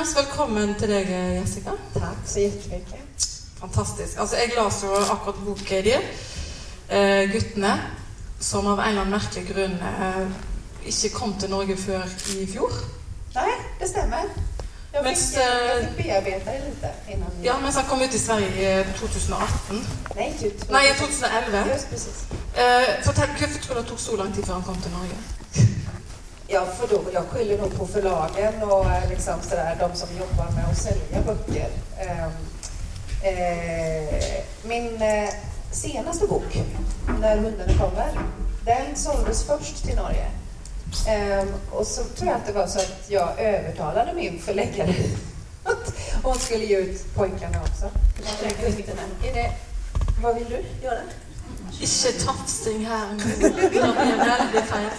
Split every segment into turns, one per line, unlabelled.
Varmt välkommen till dig Jessica.
Tack så jättemycket.
Fantastisk. Altså, jeg las jo akkurat boka di, eh, 'Guttene', som av en eller annen merkelig grunn eh, ikke kom til Norge før i fjor.
Nej, det stämmer. Jag
Men,
fick, jag
eh,
fick bearbeta det lite innan.
Ja, mens han kom ut i Sverige i 2018.
Nej, typ.
Nei, i 2011.
Just precis.
Eh, fortell, Hvorfor tror du det tok så lang tid før han kom til Norge?
Ja, för då, jag skyller nog på förlagen och eh, liksom sådär, de som jobbar med att sälja böcker. Ehm, eh, min eh, senaste bok, När hundarna kommer, den såldes först till Norge. Ehm, och så tror jag att det var så att jag övertalade min förläggare att hon skulle ge ut pojkarna också. Är det, vad vill du göra?
Ikke tafsing her nå. Det blir veldig feil.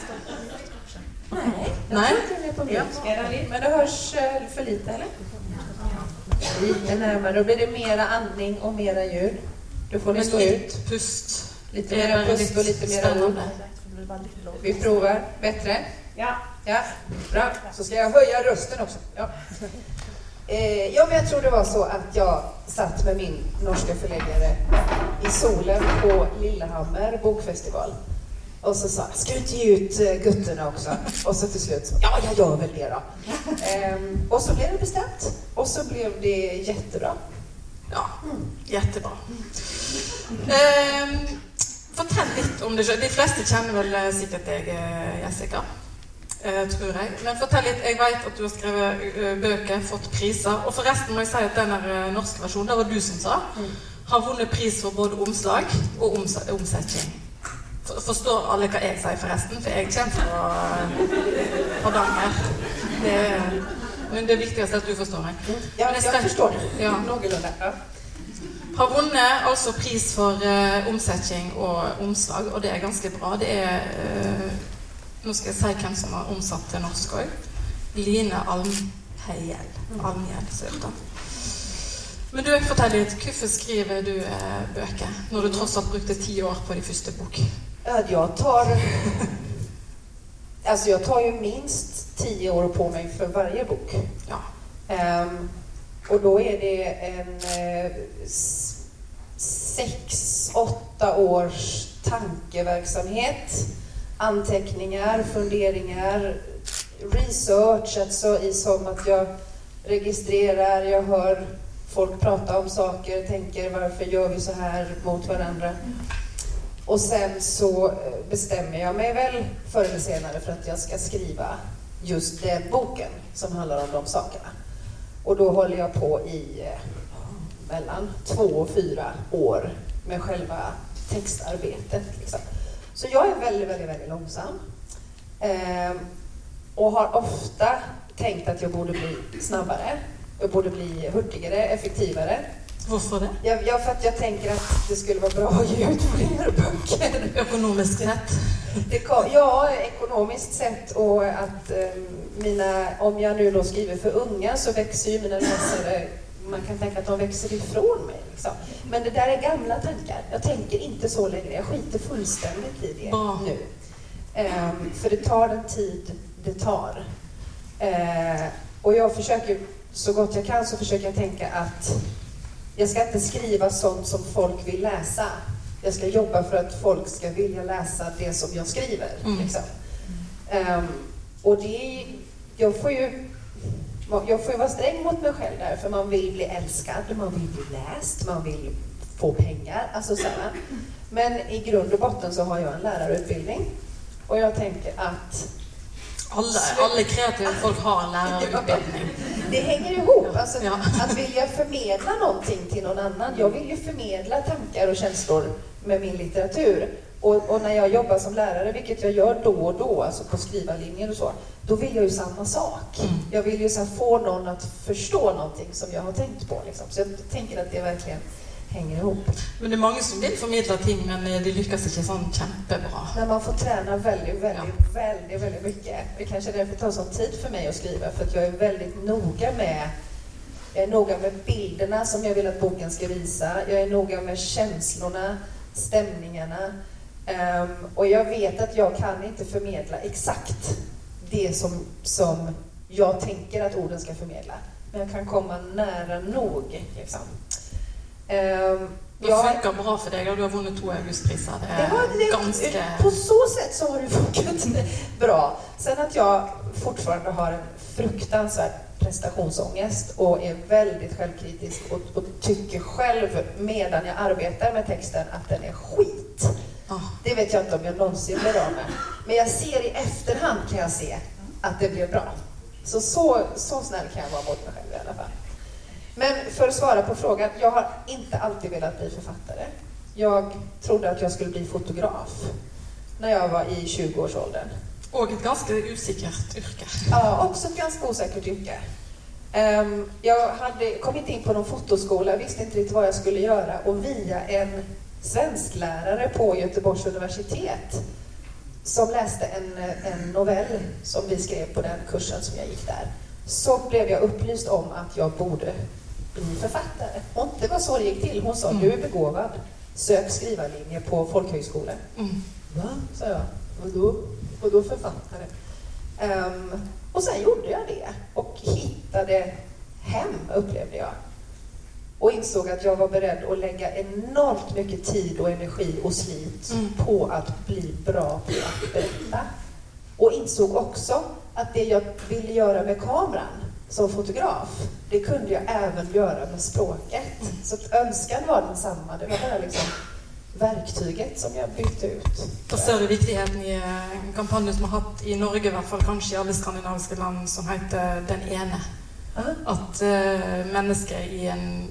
Nej.
Nej.
Jag tror inte den är på mute. Men det hörs eh, för lite, eller? Lite närmare. Då blir det mera andning och mera ljud. Då får ni stå ut.
pust.
Lite mera pust och lite mera
spännande.
Vi provar. Bättre?
Ja.
Ja, bra. Så ska jag höja rösten också. Ja. Eh, ja, men jag tror det var så att jag satt med min norska förläggare i solen på Lillehammer bokfestival. Och så sa jag, ska du inte ge ut eh, Gutterna också? Och så till slut ja, jag gör väl det då. Ehm, och så blev det bestämt. Och så blev det jättebra.
Ja, jättebra. Eh, fortell litt om sjøl. De fleste kjenner vel eh, sikkert deg, eh, Jessica. Eh, tror jeg. Men fortell litt. Jeg vet at du har skrevet bøker, fått priser. Og forresten må jeg si at den norske versjonen, det var du som sa, har vunnet pris for både omslag og oms omsetning. For, forstår alle hva jeg sier, forresten? For jeg kommer fra Hardanger. Det, er- men det viktigste er at du forstår meg.
Ja,
Men
jag
stäm-
förstår.
Ja. Har vunnet altså pris for eh, omsetning og omslag, og det er ganske bra. Det er eh, Nå skal jeg si hvem som har omsatt til norsk òg. Line Almheiel. Heter det. Men du, fortell litt. Hvorfor skriver du eh, bøker, når du tross alt brukte ti år på de første bok?
Ja, jag tar... Alltså jag tar ju minst tio år på mig för varje bok.
Ja.
Ehm, och då är det en eh, sex, åtta års tankeverksamhet. Anteckningar, funderingar, research, alltså i som att jag registrerar, jag hör folk prata om saker, tänker varför gör vi så här mot varandra? Och sen så eh, bestämmer jag mig väl förr eller senare för att jag ska skriva just den boken som handlar om de sakerna. Och då håller jag på i eh, mellan två och fyra år med själva textarbetet. Liksom. Så jag är väldigt, väldigt, väldigt långsam. Eh, och har ofta tänkt att jag borde bli snabbare. Jag borde bli hurtigare, effektivare.
Hvorfor det?
Jag, jag, för att jag tänker att det skulle vara bra att ge ut fler böcker.
Økonomisk sett?
Ja, ekonomiskt sett och att eh, mina, om jag nu då skriver för unga så växer ju mina läsare, man kan tänka att de växer ifrån mig. Liksom. Men det där är gamla tankar. Jag tänker inte så längre. Jag skiter fullständigt i det
Bra.
nu. Ehm, för det tar den tid det tar. Eh, och jag försöker, så gott jag kan, så försöker jag tänka att jag ska inte skriva sånt som folk vill läsa. Jag ska jobba för att folk ska vilja läsa det som jag skriver.
Mm.
Liksom. Ehm, och det jag får ju jag får ju vara sträng mot mig själv där, för man vill bli älskad, man vill bli läst, man vill få pengar. Alltså så här. Men i grund och botten så har jag en lärarutbildning. Och jag tänker att
Alle, alle kreative folk har en lærerutbildning.
det hänger ihop. Alltså,
Ja.
Att vilja förmedla någonting till någon annan. Jag vill ju förmedla tankar och känslor med min litteratur. Och, och när jag jobbar som lärare, vilket jag gör då och då, alltså på skrivarlinjer och så, då vill jag ju samma sak.
Mm.
Jag vill ju så få någon att förstå någonting som jag har tänkt på. Liksom. Så jag tänker att det verkligen hänger ihop.
Men det er mange som vil formidle ting, men eh, de lykkes ikke sånn kjempebra.
När man får träna väldigt, väldigt, väldigt, väldigt mycket. Det kanske är därför det tar sån tid för mig att skriva, för att jag är väldigt noga med jag är noga med bilderna som jag vill att boken ska visa. Jag är noga med känslorna, stämningarna. Ehm, och jag vet att jag kan inte förmedla exakt det som, som jag tänker att orden ska förmedla. men jag kan komma nära nog. Liksom. Um,
det funkar bra för dig. Du har vunnit två Augustpriser. Det är det
det, ganska... På så sätt så har det funkat bra. Sen att jag fortfarande har en fruktansvärd prestationsångest och är väldigt självkritisk och, och, tycker själv medan jag arbetar med texten att den är skit. Oh. Det vet jag inte om jag någonsin blir av med. Men jag ser i efterhand kan jag se att det blev bra. Så, så, så snäll kan jag vara mot mig själv i alla fall. Men för att svara på frågan, jag har inte alltid velat bli författare. Jag trodde att jag skulle bli fotograf när jag var i 20-årsåldern.
Och ett ganska osäkert yrke.
Ja, också ett ganska osäkert yrke. Um, jag hade kommit in på någon fotoskola, visste inte riktigt vad jag skulle göra och via en svensklärare på Göteborgs universitet som läste en, en novell som vi skrev på den kursen som jag gick där, så blev jag upplyst om att jag borde bli författare. Och det var så det gick till. Hon sa, mm. du är begåvad. Sök skrivarlinje på folkhögskolan. Mm. Va? sa jag. Vadå? Vadå författare? Um, och sen gjorde jag det och hittade hem, upplevde jag. Och insåg att jag var beredd att lägga enormt mycket tid och energi och slit mm. på att bli bra på att berätta. Och insåg också att det jag ville göra med kameran som fotograf, det kunde jag även göra med språket. Mm. Så önskan var densamma. Det var bara liksom verktyget som jag bytte ut.
Da ser du viktigheten i en kampanje som har hatt i Norge, i hvert fall kanskje i alle skandinaviske land, som heter Den ene. Aha. At uh, mennesker i en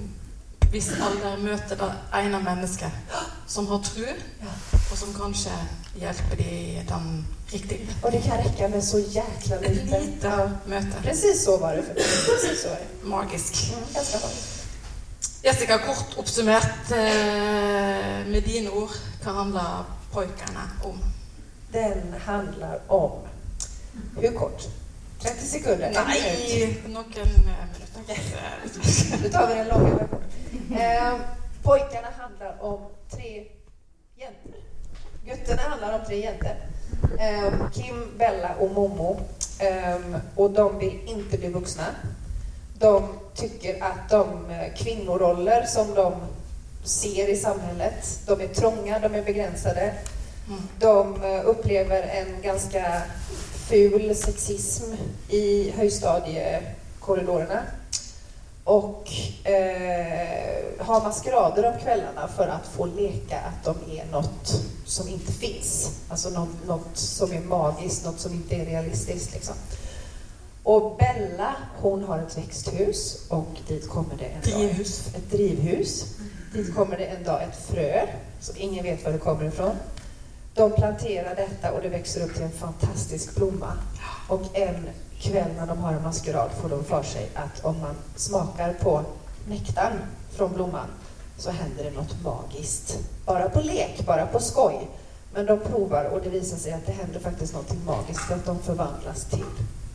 viss alder møter det ene mennesket som har tro, och som kanske hjälper dem i den riktiga.
Och det kan räcka med så jäkla lite.
Lite ja. möte.
Precis så var det för mig. Precis så är
det. Magisk.
Mm, ganska magisk.
Jessica, kort oppsummert eh, med dine ord, hva handler pojkarna om?
Den handlar om... Hur kort? 30 sekunder?
Nej, någon minut.
Då tar vi den långa versionen. Eh, pojkarna handlar om tre jäntor. Gutterna handlar om tre jäntor. Eh, Kim, Bella och Momo. Eh, och de vill inte bli vuxna. De tycker att de eh, kvinnoroller som de ser i samhället, de är trånga, de är begränsade. Mm. De eh, upplever en ganska ful sexism i högstadiekorridorerna och eh, har maskerader om kvällarna för att få leka att de är något som inte finns. Alltså något, något som är magiskt, något som inte är realistiskt. Liksom. Och Bella, hon har ett växthus och dit kommer det en
drivhus.
dag ett, drivhus. Dit kommer det en dag ett frö som ingen vet var det kommer ifrån. De planterar detta och det växer upp till en fantastisk blomma. Och en kväll när de har en maskerad får de för sig att om man smakar på nektarn från blomman så händer det något magiskt. Bara på lek, bara på skoj. Men de provar och det visar sig att det händer faktiskt något magiskt för att de förvandlas till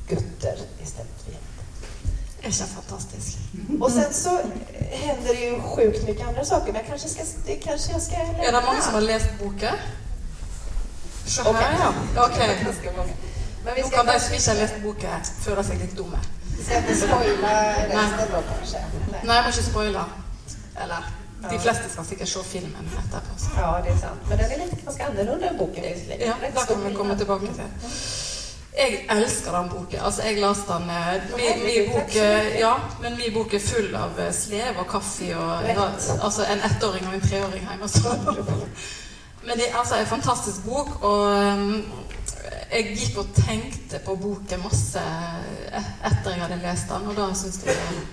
gutter istället för.
Det känns fantastiskt.
Och sen så händer det ju sjukt mycket andra saker, men jag kanske ska, det kanske jag ska lämna.
Är det många som har läst boken? Så här okay. ja. Okej. Okay. Men vi ska... De som ikke har lest boken, føle seg litt dumme.
Vi ska inte spoila resten då kanske?
Nej, Nej jag måste spoila. Eller? Ja. De flesta ska säkert se filmen etterpå.
Ja, det är sant. Men den är lite ganska annorlunda än boken
Ja, det kan vi komma tillbaka till. Jeg elsker den boken. Altså, jeg leste den eh, min, min bok, eh, ja, men min bok er full av eh, slev og kaffe og ja, altså en ettåring og en treåring hjemme. Så. Men det altså, er en fantastisk bok, og um, jeg gikk og tenkte på boken masse etter jeg hadde lest den, og da syns jeg det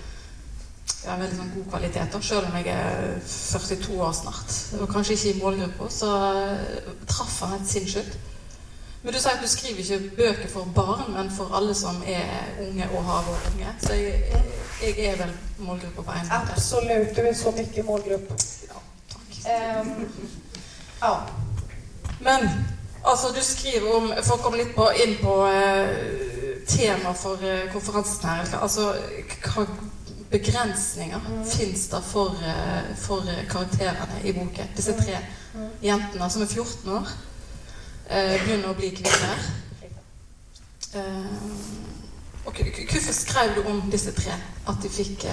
ja, veldig sånn god kvalitet. Og selv om jeg er 42 år snart, og kanskje ikke i målgruppa, så traff han helt sinnssykt. Men du sier at du skriver ikke bøker for barn, men for alle som er unge og har vært unge. Så jeg, jeg er vel målgruppa på en måte.
Absolut, du er så mye målgrupp.
Ja, takk.
Um, ja.
Men altså, du skriver om For å komme litt på, inn på uh, tema for uh, konferansen her. Altså, hva begrensninger mm. fins det for, uh, for karakterene i boken? Disse tre mm. jentene som er 14 år eh, begynner å bli kvinner. Eh, Och varför skrev du om dessa tre? Att de fick eh,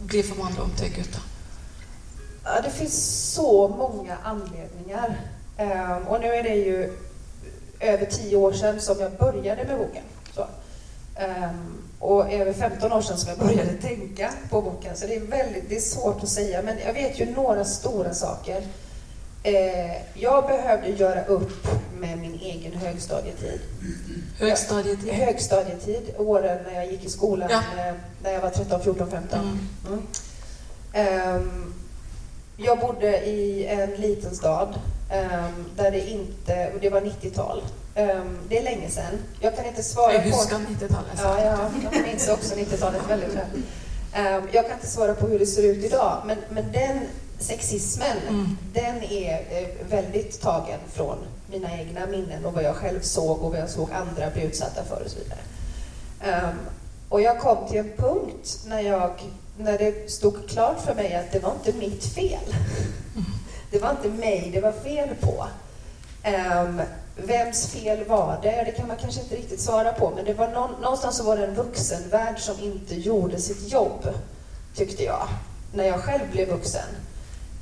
bli förvandlade om gutter?
Ja, det finns så många anledningar. Um, och nu är det ju över tio år sedan som jag började med boken. Um, och över 15 år sedan som jag började tänka på boken. Så det är, väldigt, det är svårt att säga, men jag vet ju några stora saker. Eh, jag behövde göra upp med min egen högstadietid.
Högstadietid?
Jag, högstadietid, åren när jag gick i skolan, ja. eh, när jag var 13, 14, 15. Mm. Mm. Um, jag bodde i en liten stad um, där det inte, det var 90-tal. Um, ehm, det är länge sedan. Jag kan inte svara
jag på... Jag huskar 90-talet.
Ja, ja, jag minns också 90-talet väldigt väl. Um, jag kan inte svara på hur det ser ut idag, men, men den sexismen, mm. den är eh, väldigt tagen från mina egna minnen och vad jag själv såg och vad jag såg andra bli utsatta för och så vidare. Och jag kom till en punkt när, jag, när det stod klart för mig att det var inte mitt fel. Det var inte mig det var fel på. Um, vems fel var det? Det kan man kanske inte riktigt svara på, men det var någonstans så var det en vuxenvärld som inte gjorde sitt jobb, tyckte jag, när jag själv blev vuxen.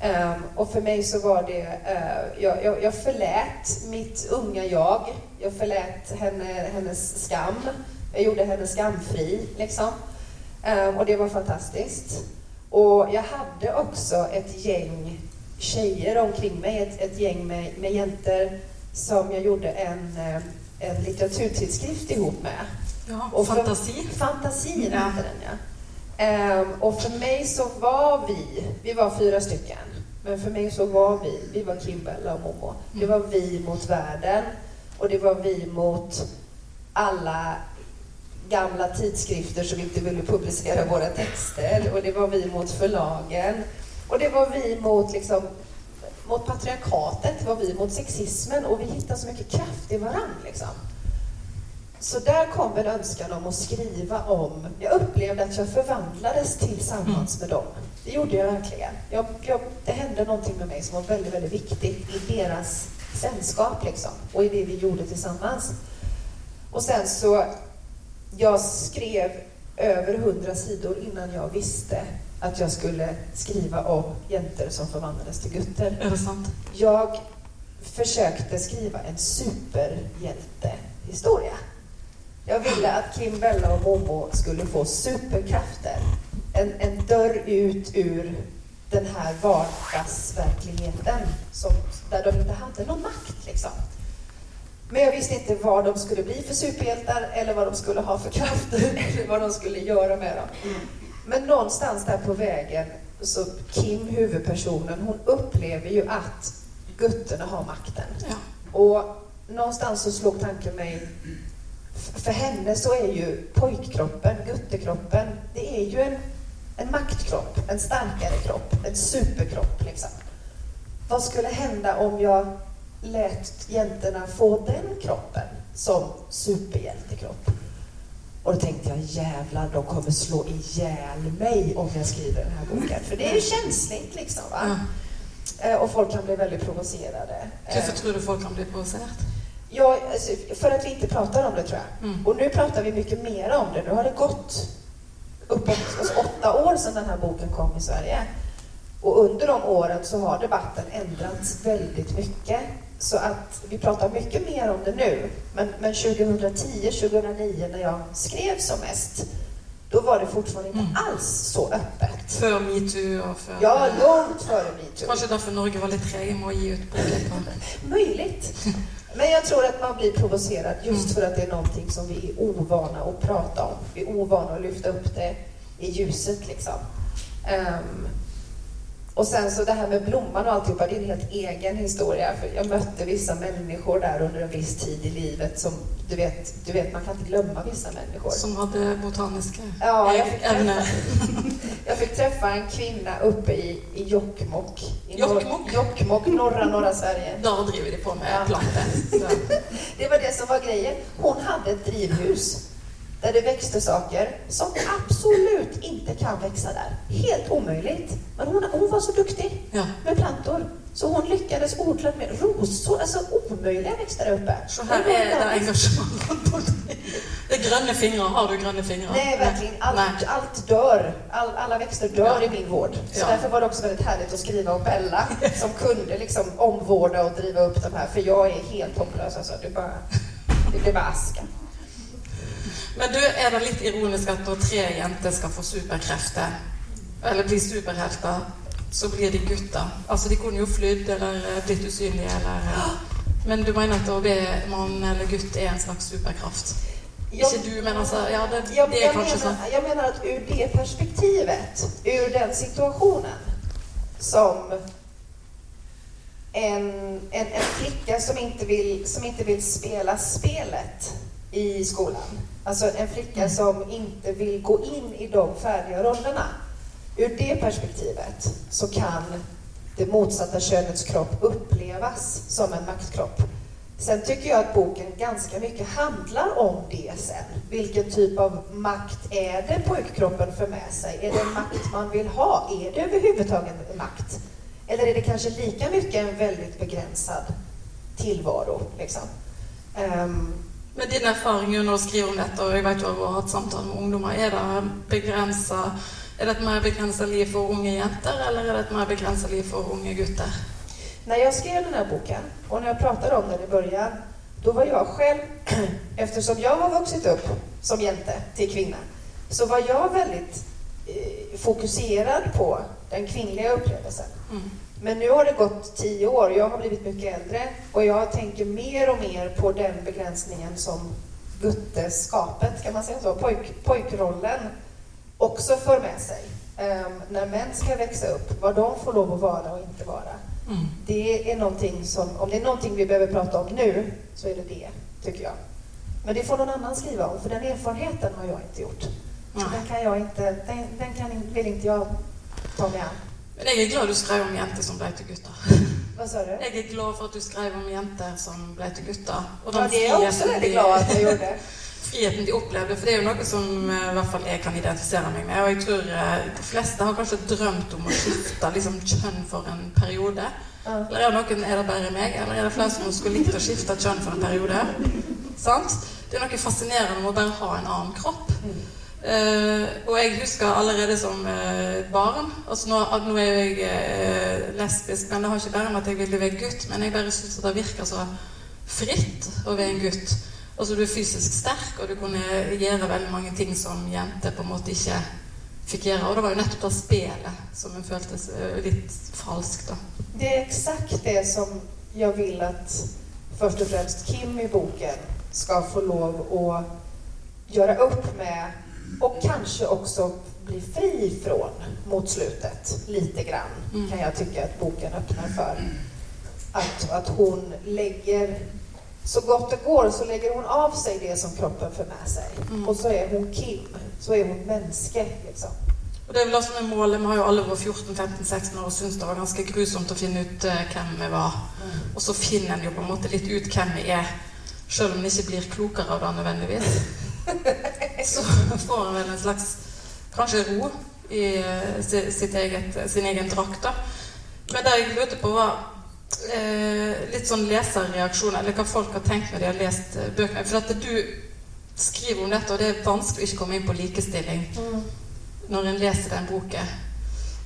Um, och för mig så var det, uh, jag, jag, jag förlät mitt unga jag, jag förlät henne, hennes skam, jag gjorde henne skamfri, liksom. Um, och det var fantastiskt. Och jag hade också ett gäng tjejer omkring mig, ett, ett gäng med, med jäntor som jag gjorde en, eh, en litteraturtidskrift ihop med.
Ja, och fantasi.
För, fantasi ja. den, ja. Um, och för mig så var vi, vi var fyra stycken, men för mig så var vi, vi var Kim, Bella och Momo. Det var vi mot världen och det var vi mot alla gamla tidskrifter som inte ville publicera våra texter och det var vi mot förlagen och det var vi mot liksom mot patriarkatet, det var vi mot sexismen och vi hittade så mycket kraft i varann. Liksom. Så där kom en önskan om att skriva om, jag upplevde att jag förvandlades tillsammans med dem. Det gjorde jag verkligen. Jag, jag, det hände någonting med mig som var väldigt, väldigt viktigt i deras sällskap liksom, och i det vi gjorde tillsammans. Och sen så, jag skrev över hundra sidor innan jag visste att jag skulle skriva om jäntor som förvandlades till gutter.
Är det sant?
Jag försökte skriva en superhjältehistoria. Jag ville att Kim, Bella och Momo skulle få superkrafter. En, en dörr ut ur den här vardagsverkligheten som, där de inte hade någon makt. Liksom. Men jag visste inte vad de skulle bli för superhjältar eller vad de skulle ha för krafter eller vad de skulle göra med dem. Men någonstans där på vägen, så Kim, huvudpersonen, hon upplever ju att gutterna har makten. Ja. Och någonstans så slog tanken mig, för henne så är ju pojkkroppen, guttekroppen, det är ju en, en maktkropp, en starkare kropp, en superkropp liksom. Vad skulle hända om jag lät jäntorna få den kroppen som superhjältekropp? Och då tänkte jag, jävlar, de kommer slå ihjäl mig om jag skriver den här boken. För det är ju känsligt liksom. Va? Mm. Och folk kan bli väldigt provocerade.
Varför tror du folk kan bli provocerade?
Ja, alltså, för att vi inte pratar om det tror jag. Mm. Och nu pratar vi mycket mer om det. Nu har det gått uppåt alltså, åtta år sedan den här boken kom i Sverige. Och under de åren så har debatten ändrats väldigt mycket. Så att vi pratar mycket mer om det nu. Men, men 2010, 2009 när jag skrev som mest, då var det fortfarande inte mm. alls så öppet.
För metoo och för...
Ja, långt före metoo.
Kanske därför Norge var lite treg med att ge ut boken.
Möjligt. Men jag tror att man blir provocerad just mm. för att det är någonting som vi är ovana att prata om. Vi är ovana att lyfta upp det i ljuset liksom. Um, och sen så det här med blomman och alltihopa, det är en helt egen historia. För jag mötte vissa människor där under en viss tid i livet som, du vet, du vet man kan inte glömma vissa människor.
Som hade botaniska
ja, jag fick, träffa, jag fick träffa en kvinna uppe i, i Jokkmokk.
I Jokkmokk?
Jokkmokk, norra, norra Sverige.
Där driver de på med ja. plantor.
det var det som var grejen. Hon hade ett drivhus där det växte saker som absolut inte kan växa där. Helt omöjligt. Men hon, hon var så duktig ja. med plantor. Så hon lyckades odla med rosor, alltså omöjliga växter där uppe.
Så här är det engagemanget på dig. Det är gröna fingrar. Har du gröna fingrar?
Nej, verkligen. Allt,
Nej.
allt dör. All, alla växter dör
Ja.
i min vård. Så
Ja.
därför var det också väldigt härligt att skriva om Bella som kunde liksom omvårda och driva upp de här. För jag är helt hopplös alltså. Det, bara, det blir bara aska.
Men du, er det litt ironisk at når tre jenter skal få superkrefter, eller bli superhelter, så blir de gutter? Altså, de kunne jo flydd eller eh, blitt usynlige, eller eh, Men du mener at å bli mann eller gutt er en slags superkraft?
Jag-
Ikke du, men Ja, det,
Jag,
det
jag,
kanskje
menar, jag menar att ur det perspektivet, ur den situationen som en, en, en flicka som inte, vill, som inte vill spela spelet i skolan. Alltså en flicka som inte vill gå in i de färdiga rollerna. Ur det perspektivet så kan det motsatta könets kropp upplevas som en maktkropp. Sen tycker jag att boken ganska mycket handlar om det sen. Vilken typ av makt är det pojkkroppen för med sig? Är det en makt man vill ha? Är det överhuvudtaget en makt? Eller är det kanske lika mycket en väldigt begränsad tillvaro? Liksom? Ehm,
Med din erfaring under å skrive om dette, og jeg vet jo at du har hatt samtaler med ungdommer, er det begrensa Er det et mer begrensa liv for unge jenter, eller er det et mer begrensa liv for unge gutter?
När jag skrev den här boken och när jag pratade om den i början, då var jag själv, eftersom jag har vuxit upp som jänte till kvinna, så var jag väldigt eh, fokuserad på den kvinnliga upplevelsen.
Mm.
Men nu har det gått tio år, jag har blivit mycket äldre och jag tänker mer och mer på den begränsningen som gutteskapet, kan man säga så, pojk, pojkrollen också för med sig. Ehm, när män ska växa upp, vad de får lov att vara och inte vara.
Mm.
Det är någonting som, om det är någonting vi behöver prata om nu, så är det det, tycker jag. Men det får någon annan skriva om, för den erfarenheten har jag inte gjort.
Nej.
den kan jag inte, den, den kan, vill inte jag ta mig an.
Men jeg er glad du skrev om jenter som ble til gutter.
Vad sa du?
Jeg er glad for at du skrev om jenter som ble til gutter. Og
Ja, det är jag också väldigt glad att jag gjorde.
friheten de opplevde. For det er jo noe som eh, i hvert fall jeg kan identifisere meg med. Og jeg tror eh, de fleste har kanskje drømt om å skifte liksom, kjønn for en periode. Eller er det noen, er det bare meg, eller er det flere som skulle likt å skifte kjønn for en periode? Sant? Det er noe fascinerende med å bare ha en annen kropp.
Mm.
Og jeg husker allerede som eh, barn altså nå, at nå er jeg eh, lesbisk, men det har ikke bare med at jeg ville være gutt, men jeg bare syns det virker så fritt å være en gutt. Altså Du er fysisk sterk, og du kunne gjøre veldig mange ting som jenter på en måte ikke fikk gjøre. Og det var jo nettopp det spelet som en føltes eh, litt falskt. da.
Det är exakt det som jag vill att först och främst Kim i boken ska få lov att göra upp med och kanske också bli fri från mot slutet, lite grann,
Mm.
kan jag tycka att boken öppnar för. Att, att hon lägger, så gott det går, så lägger hon av sig det som kroppen för med sig.
Mm.
Och så är hon Kim, så är hon mänske, liksom.
Og det er vel det som er målet. Vi har jo alle vært 14-15-16 år og syntes det var ganske grusomt å finne ut eh, hvem vi var. Og så finner en jo på en måte litt ut hvem vi er, selv om en ikke blir klokere av det nødvendigvis. Så får en vel en slags kanskje ro i eget, sin egen drakt. da. Men det jeg lurte på, var eh, litt sånn leserreaksjoner, eller hva folk har tenkt når de har lest eh, bøkene. For at du skriver om dette, og det er vanskelig å ikke komme inn på likestilling når en leser den boken.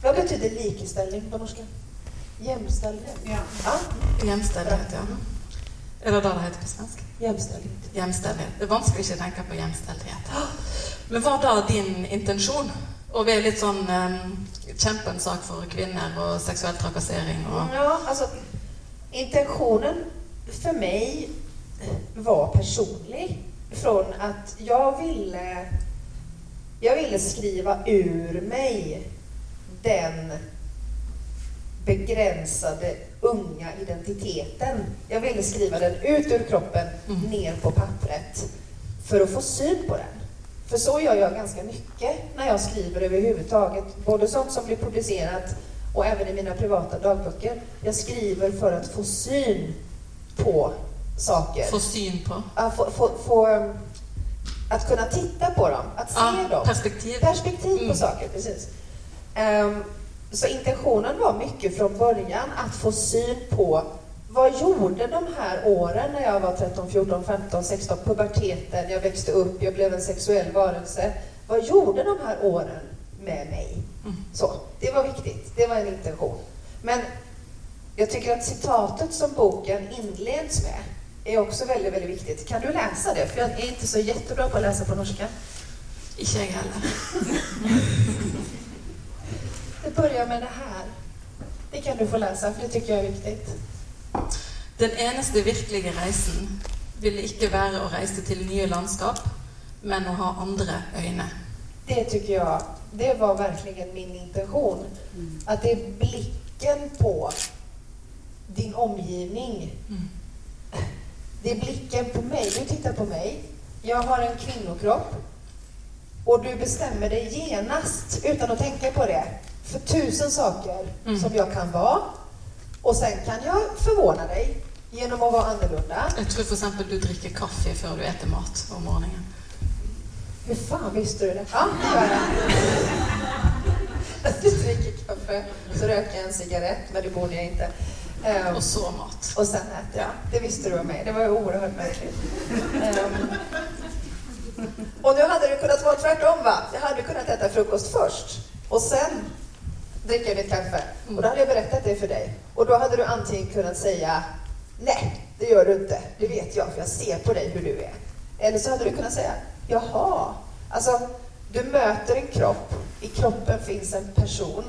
Vad betyder likeställning på norska? Jämställdhet?
Ja.
Ja,
Jämställdhet, ja. Er det det heter på svensk?
jämställdhet.
Jämställdhet. Det er vanskelig ikke å tenke på jämställdhet. Men var det din intensjon? Å være litt sånn um, Kjempe en sak for kvinner og seksuell trakassering og
Ja, alltså intentionen för mig var personlig. Från att jag ville, jag ville skriva ur mig den begränsade unga identiteten. Jag ville skriva den ut ur kroppen,
Mm.
ner på pappret, för att få syn på den. För så gör jag ganska mycket när jag skriver överhuvudtaget. Både sånt som blir publicerat och även i mina privata dagböcker. Jag skriver för att få syn på saker.
få syn på.
Att, få, få, få, um, att kunna titta på dem, att se
Ja,
dem.
perspektiv.
Perspektiv på
Mm.
saker, precis. Ehm, så intentionen var mycket från början att få syn på vad gjorde de här åren när jag var 13, 14, 15, 16, puberteten, jag växte upp, jag blev en sexuell varelse. Vad gjorde de här åren med mig?
Mm.
Så, det var viktigt, det var en intention. Men jag tycker att citatet som boken inleds med är också väldigt, väldigt viktigt. Kan du läsa det? För jag är inte så jättebra på att läsa på norska.
Ikke jeg heller.
Det börjar med det här. Det kan du få läsa, för det tycker jag är viktigt.
Den eneste virkelige reisen ville ikke være å reise til nye landskap, men å ha andre øyne.
Det tycker jag, det var verkligen min intention. Att det är blicken på din omgivning.
Mm.
Det är blicken på mig. Du tittar på mig. Jag har en kvinnokropp. Och du bestämmer dig genast, utan att tänka på det, för tusen saker
Mm.
som jag kan vara. Och sen kan jag förvåna dig genom att vara annorlunda.
Jeg tror f.eks. du drikker kaffe før du eter mat om morgenen.
Hur fan visste du det? Ja, det gör jag. Du dricker kaffe, så röker jag en cigarett, men det borde jag inte. Ehm,
Og så mat.
och sen äter jag. Det visste du om mig. Det var ju oerhört märkligt. Ehm, och nu hade det kunnat vara tvärtom, va? Jag hade kunnat äta frukost först och sen dricka mitt kaffe. Och då hade jag berättat det för dig. Och då hade du antingen kunnat säga Nej, det gör du inte. Det vet jag, för jag ser på dig hur du är. Eller så hade du kunnat säga Jaha. Alltså, du möter en kropp. I kroppen finns en person.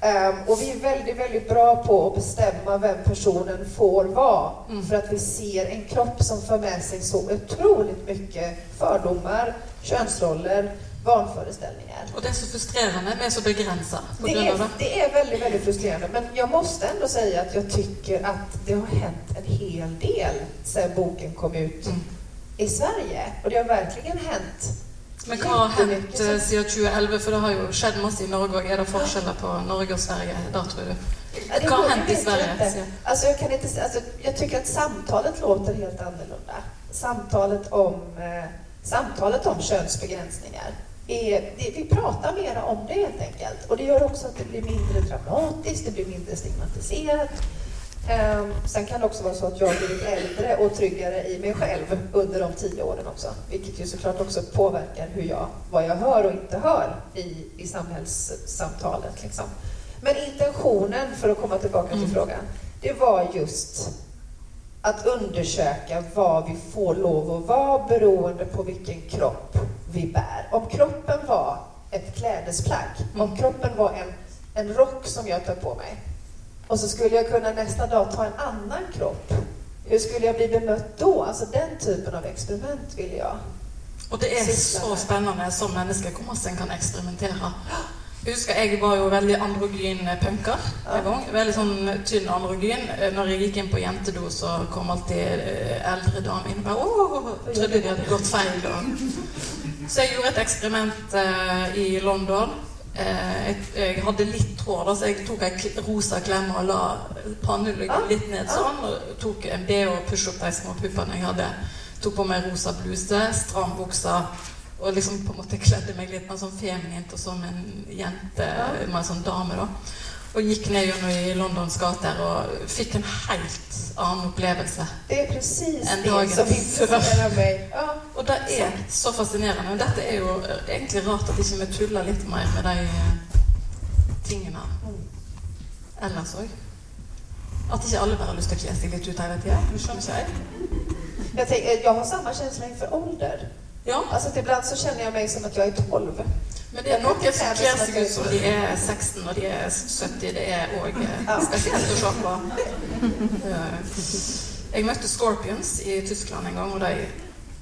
Ehm, och vi är väldigt, väldigt bra på att bestämma vem personen får vara.
Mm.
För att vi ser en kropp som för med sig så otroligt mycket fördomar, könsroller, vanföreställningar.
Og det er så frustrerende. Vi er så begrensa på
Det är,
det.
det är väldigt, väldigt frustrerande. Men jag måste ändå säga att jag tycker att det har hänt en hel del sedan boken kom ut
Mm.
i Sverige. Och det har verkligen hänt.
Men hva har hendt
jättemycket
eh, siden 2011? For det har jo skjedd masse i Norge òg. Er det forskjeller på Norge og Sverige da, tror du? Hva har hänt i Sverige?
inte.
Så-
Alltså jag, kan inte, alltså jag tycker att samtalet låter helt annorlunda. Samtalet om, eh, samtalet om könsbegränsningar. Är, det, vi pratar mera om det helt enkelt. Och det gör också att det blir mindre dramatiskt, det blir mindre stigmatiserat. Ehm, sen kan det också vara så att jag har blivit äldre och tryggare i mig själv under de tio åren också. Vilket ju såklart också påverkar hur jag, vad jag hör och inte hör i, i samhällssamtalet. Liksom. Men intentionen, för att komma tillbaka till
Mm.
frågan, det var just att undersöka vad vi får lov att vara beroende på vilken kropp vi bär. Om kroppen var ett klädesplagg, om
Mm.
kroppen var en, en rock som jag tar på mig och så skulle jag kunna nästa dag ta en annan kropp. Hur skulle jag bli bemött då? Alltså den typen av experiment vill jag.
Og det
Sysler
så
med.
spennende som menneske hvor masse en kan eksperimentere. Husker jeg var jo veldig androgyn punker en gang. Veldig sånn tynn androgyn. Når jeg gikk inn på jentedo, så kom alltid eh, eldre damer inn og bare Åh, trodde de hadde gått feil. Så jeg gjorde et eksperiment eh, i London. Eh, jeg, jeg hadde litt tråd, så jeg tok kl- rosa klemme og la panneluggen
Ah,
litt ned sånn. Og tok en BH og pushe opp de små puppene jeg hadde. Tok på meg rosa bluse, stram buksa. Og liksom på en måte kledde meg litt mer sånn feminint og som en jente, en sånn dame, da. Og gikk ned gjennom i Londons gater og fikk en helt annen opplevelse.
Det är precis
En
det som intresserar mig. Ja.
Og det er så fascinerende. Men dette er jo eh, egentlig rart at ikke vi tuller litt mer med de eh, tingene ellers òg. At ikke alle bare har lyst til å kle seg litt ut. Du ikke jeg?
Jag, tänker, jag har samma känsla inför ålder.
Ja,
Alltså att ibland så känner jag mig som att jag är 12.
men det er noen som kler seg ut som de er 16 og de er 70. Det er òg spesielt å se på. Eh, Jeg møtte Scorpions i Tyskland en gang, og de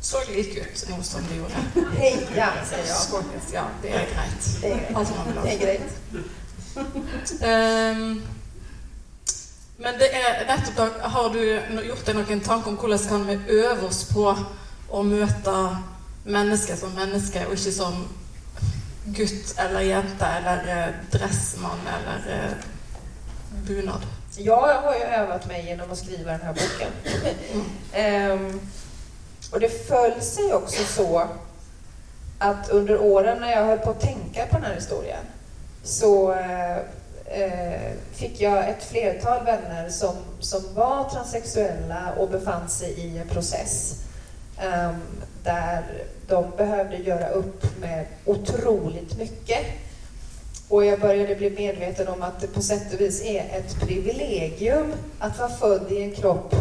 så like ut nå som de gjorde.
Heja, säger jag.
Scorpions, ja, det er greit.
Det är grejt.
Alt man vil ha.
Det är grejt.
Ehm, men det er nettopp da, Har du gjort deg noen tanke om hvordan kan vi øve oss på å møte mennesker som mennesker, og ikke som gutt eller jente eller eh, dressmann eller eh, bunad?
Ja, jag har ju övat mig genom att skriva den här boken. Ehm, och det föll sig också så att under åren när jag höll på att tänka på den här historien så eh, fick jag ett flertal vänner som, som var transsexuella och befann sig i en process där de behövde göra upp med otroligt mycket. Och jag började bli medveten om att det på sätt och vis är ett privilegium att vara född i en kropp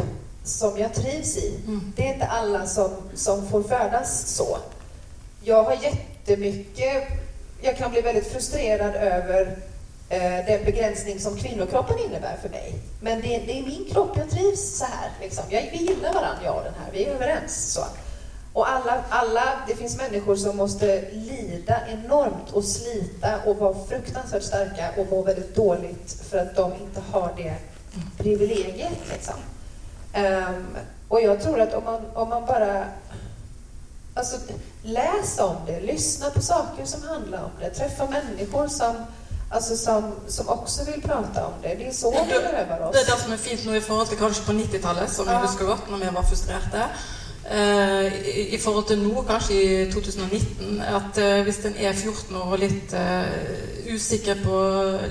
som jag trivs i.
Mm.
Det är inte alla som, som får födas så. Jag har jättemycket, jag kan bli väldigt frustrerad över Eh, den begränsning som kvinnokroppen innebär för mig. Men det, det är min kropp, jag trivs så här. Liksom. Jag, vi gillar varandra, jag och den här, vi är överens. Så. Och alla, alla, det finns människor som måste lida enormt och slita och vara fruktansvärt starka och må väldigt dåligt för att de inte har det privilegiet. Liksom. Um, och jag tror att om man, om man bara alltså, läs om det, lyssna på saker som handlar om det, träffa människor som, alltså, som, som också vill prata om det. Det är så vi behöver oss.
Det er det som er fint nå i forhold til kanskje på 90-tallet, som jeg
Ja.
husker godt, når vi var frustrerte. Eh, i, I forhold til nå, kanskje i 2019, at eh, hvis en er 14 år og litt usikker på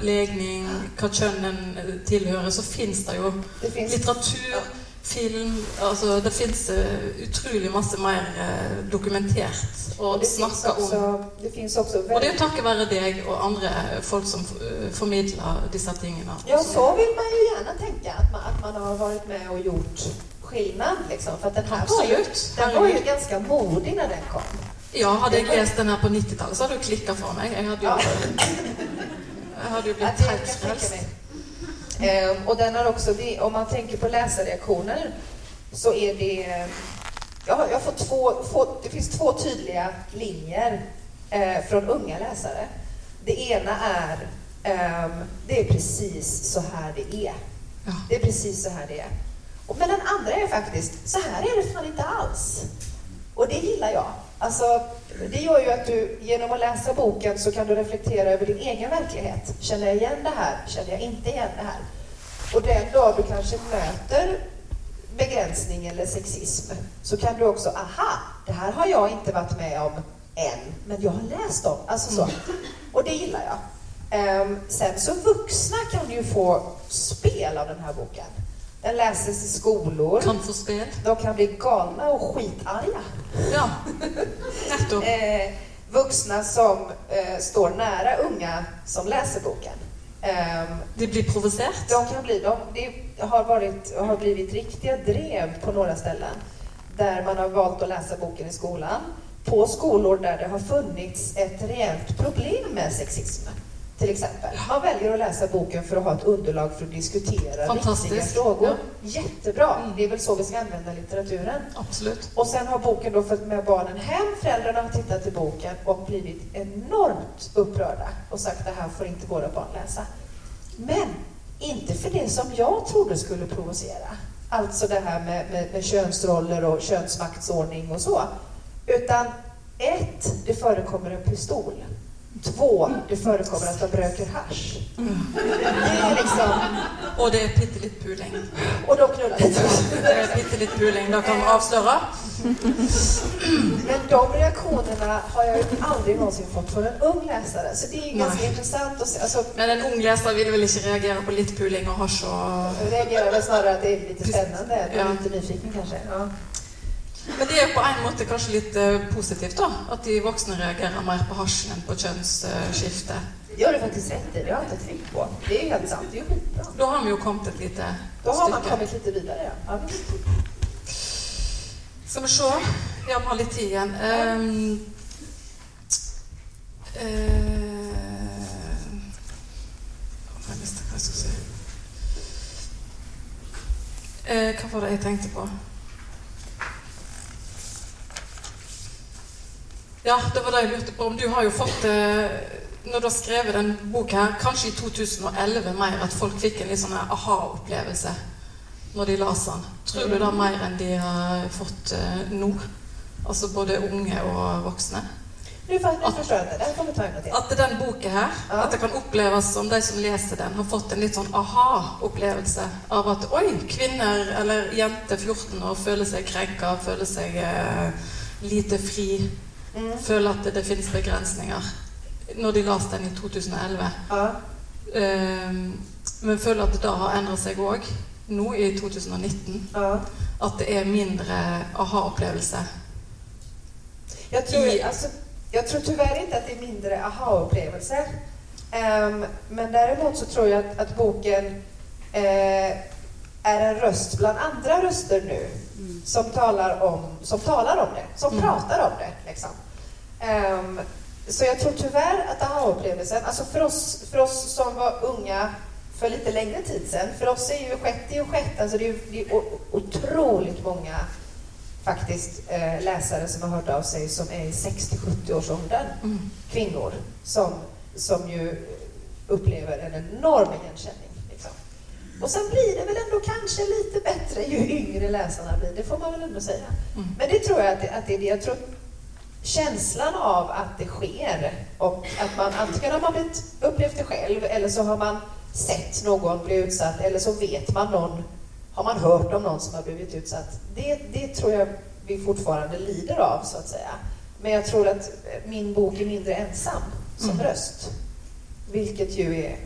legning, hva kjønn en tilhører, så finnes det jo
Det finns,
litteratur, film altså Det fins utrolig masse mer eh, dokumentert å
och det, finns
snakke om.
det finns också
Og det er
väldigt
jo takket være deg og andre folk som eh, formidler disse tingene.
Ja, så vill man ju gärna tänka, att man, att man har varit med och gjort skillnad. Liksom. För att den här var ju,
Absolutt.
den var ju ganska modig när den kom.
Ja, hadde jeg lest den her på 90-tallet, så hadde det klikka for meg. Jeg hadde jo,
Ja.
jeg hadde jo
Ja,
blitt
det
helt
kan jag. Ehm, och den har också, det- om man tänker på läsarreaktioner, så är det... Jag har, jag har fått två, få, det finns två tydliga linjer eh, från unga läsare. Det ena är, ehm, det är precis så här det är.
Ja.
Det är precis så här det är. Och, men den andra är faktiskt, så här är det fan inte alls. Och det gillar jag. Alltså, det gör ju att du genom att läsa boken så kan du reflektera över din egen verklighet. Känner jag igen det här? Känner jag inte igen det här? Och den dag du kanske möter begränsning eller sexism så kan du också, aha, det här har jag inte varit med om än, men jag har läst om. Alltså så. Och det gillar jag. Ehm, sen så vuxna kan ju få spel av den här boken. Den läses i skolor.
Kan få spel.
De kan bli galna och skitarga.
Ja, nettopp.
Eh, vuxna som eh, står nära unga som läser boken. Ehm,
De blir provosert.
de kan bli, de, det har, varit, har blivit riktiga drev på några ställen där man har valt att läsa boken i skolan. På skolor där det har funnits ett reellt problem med sexism. Till exempel. Man väljer att läsa boken för att ha ett underlag för att diskutera viktiga frågor.
Ja.
Jättebra!
Mm.
Det är väl så vi ska använda litteraturen.
Absolutt.
Och sen har boken då följt med barnen hem. Föräldrarna har tittat i boken och blivit enormt upprörda och sagt det här får inte våra barn läsa. Men inte för det som jag trodde skulle provocera. Alltså det här med, med, med könsroller och könsmaktsordning och så. Utan ett, det förekommer en pistol. Två, det förekommer att de röker hasch. Det är liksom...
Og det bitte litt puling.
Och de knullar lite.
Det bitte litt puling, det kan avsløre.
Men de reaktionerna har jag ju aldrig någonsin fått från en ung läsare. Så det är ju ganska
Nej.
intressant att se. Alltså,
Men en ung leser vil vel ikke reagere på litt puling hasj og
jag reagerar väl snarare att det är lite spännande. Är
Ja.
lite nyfiken kanske. Ja.
Men det er på en måte kanskje litt eh, positivt, da. At de voksne reagerer mer på hasjen enn på kjønnsskifte.
Det gör du faktiskt rätt i. Det har jag inte tänkt på. Det är ju helt sant. Det är ju skitbra.
Da har vi jo kommet et lite
Då har man kommit lite vidare. Ja.
Skal vi se. Ja, vi har litt tid igjen. Um, eh, skulle si. Eh, hva var det jeg tenkte på? Ja, det var det jeg lurte på. Om du har jo fått eh, Når du har skrevet den boka her, kanskje i 2011 mer, at folk fikk en litt sånn her aha-opplevelse når de las den. Tror du det er mer enn de har fått eh, nå? Altså både unge og voksne.
Nu, nu förstår jag. Det här kommer ta en till.
At den boka her,
Ja.
at det kan oppleves som de som leser den, har fått en litt sånn aha-opplevelse av at oi, kvinner eller jenter 14 år føler seg krenka, føler seg eh, lite fri,
Mm.
føler at det, finnes begrensninger. når de leste den i 2011.
Ja.
Ehm, men føler at det da har endret seg òg, nå i 2019.
ja.
At det er mindre aha-opplevelse.
Jag tror,
I-
alltså, jag tror tyvärr inte att det är mindre aha-upplevelser. Ehm, men däremot så tror jag att, att boken eh, är en röst bland andra röster nu som talar om, som talar om det, som
Mm.
pratar om det. Liksom. Ehm, så jag tror tyvärr att aha-upplevelsen, alltså för oss, för oss som var unga för lite längre tid sedan, för oss är ju sjätte ju sjätte, alltså det är det är otroligt många faktiskt eh, läsare som har hört av sig som är i 60-70 års åldern.
Mm.
Kvinnor som, som ju upplever en enorm igenkänning. Liksom. Och sen blir det väl ändå kanske lite bättre ju yngre läsarna blir, det får man väl ändå säga.
Mm.
Men det tror jag att det, att det är det. Jag tror känslan av att det sker och att man antingen har man blivit, upplevt det själv eller så har man sett någon bli utsatt eller så vet man någon, har man hört om någon som har blivit utsatt. Det, det tror jag vi fortfarande lider av så att säga. Men jag tror att min bok är mindre ensam som
Mm.
röst. Vilket ju är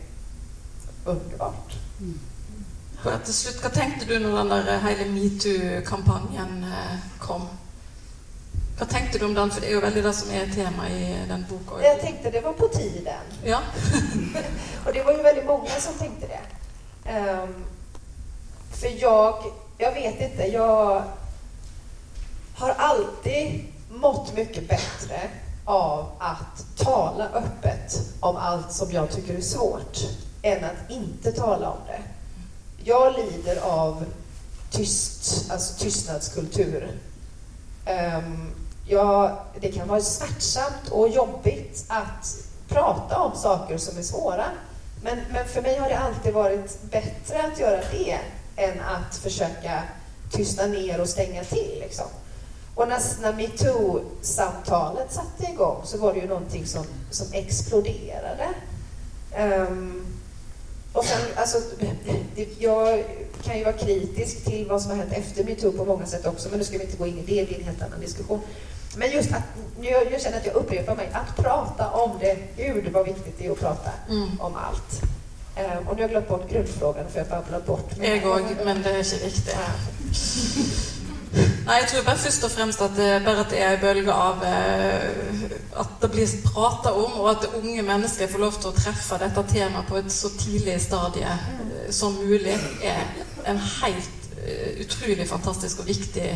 underbart.
For til slutt, Hva tenkte du når den der hele metoo-kampanjen eh, kom? Hva tenkte du om den? For det jo veldig det som er tema i den boka.
Jag tänkte det var på tiden.
Ja.
Och det var ju väldigt många som tänkte det. Ehm, för jag, jag vet inte, jag har alltid mått mycket bättre av att tala öppet om allt som jag tycker är svårt, än att inte tala om det. Jag lider av tyst, alltså tystnadskultur. Ehm, Ja, det kan vara smärtsamt och jobbigt att prata om saker som är svåra. Men, men för mig har det alltid varit bättre att göra det än att försöka tysta ner och stänga till. Liksom. Och när, när metoo-samtalet satte igång så var det ju någonting som, som exploderade. Um, och sen, alltså, jag kan ju vara kritisk till vad som har hänt efter metoo på många sätt också, men nu ska vi inte gå in i det, det är en helt annan diskussion. Men just att, jag, jag känner att jag upprepar mig, att prata om det, gud vad viktigt det är att prata
Mm.
om allt. Ehm, och nu har jag glömt bort grundfrågan för jag babblar bort mig.
Jeg òg, men det er ikke viktig.
Ja.
Nei, jeg tror bare først og fremst at det, bare at det er en bølge av eh, at det blir prata om, og at unge mennesker får lov til å treffe dette temaet på et så tidlig stadie eh, som mulig, er en helt eh, utrolig fantastisk og viktig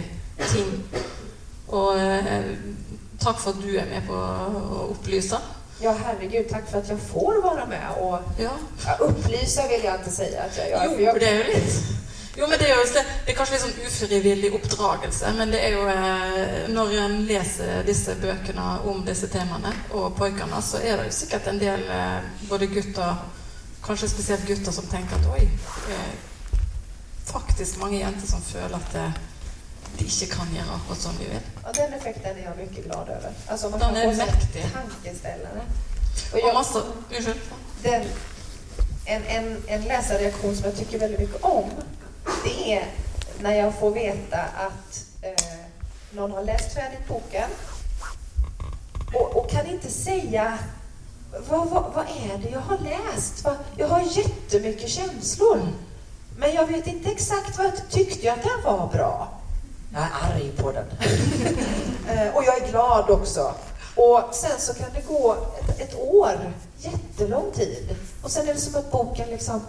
ting. Og eh, takk for at du er med på å opplyse.
ja, herregud, tack för att jag får vara med och
Ja.
ja, upplysa vill jag inte säga att jag gör.
Jo,
för jag,
det jo litt Jo, men det er jo det er kanskje litt sånn ufrivillig oppdragelse, men det er jo eh, Når en leser disse bøkene om disse temaene, og pojkene, så er det jo sikkert en del eh, både gutter, kanskje spesielt gutter, som tenker at oi eh, Faktisk mange jenter som føler at eh, de ikke kan gjøre akkurat som de vil.
ja, den effekten är jag mycket glad över. Alltså man
Den
sån
mäktig.
tankeställare. Och
Og
jag,
masse Unnskyld.
den, en, en, en läsarreaktion som jag tycker väldigt mycket om, det är när jag får veta att eh, någon har läst färdigt boken och, och kan inte säga vad, vad, vad är det jag har läst? Vad, jag har jättemycket känslor. Men jag vet inte exakt vad jag tyckte jag att den var bra. Jag är arg på den. Eh, och jag är glad också. Och sen så kan det gå ett, ett år, jättelång tid. Och sen är det som att boken liksom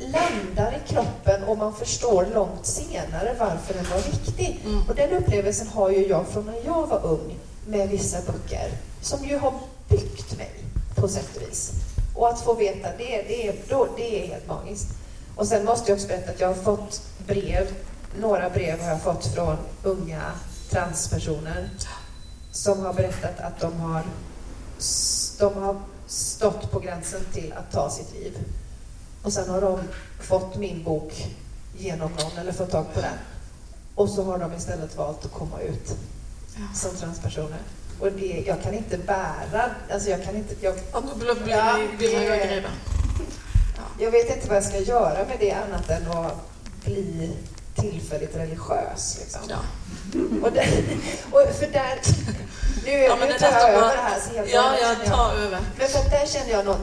landar i kroppen och man förstår långt senare varför den var viktig.
Mm.
Och den upplevelsen har ju jag från när jag var ung med vissa böcker som ju har byggt mig på sätt och vis. Och att få veta det, det är, då, det är helt magiskt. Och sen måste jag också berätta att jag har fått brev, några brev har jag fått från unga transpersoner som har berättat att de har, de har stått på gränsen till att ta sitt liv. Och sen har de fått min bok genom någon eller fått tag på den. Och så har de istället valt att komma ut som transpersoner. Och det, jag kan inte bära, alltså jag kan inte, jag,
Ja, nå blir
Ja, det- jag vet inte vad jag ska göra med det annat än att bli tillfälligt religiös. Liksom.
Ja.
Och, det, och för där... Nu,
Ja,
nu tar
är
jag över här så helt
Ja, jag tar över.
Men för där kände jag något,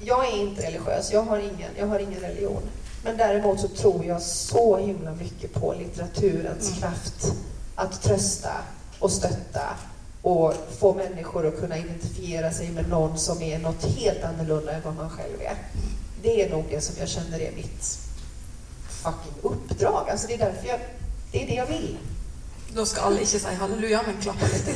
jag är inte religiös, jag har ingen, jag har ingen religion. Men däremot så tror jag så himla mycket på litteraturens
Mm.
kraft att trösta och stötta och få människor att kunna identifiera sig med någon som är något helt annorlunda än vad man själv är. Det är nog det som jag känner är mitt fucking uppdrag. Alltså det är därför jag, det är det jag vill.
Då ska alla inte säga halleluja, men klappa lite.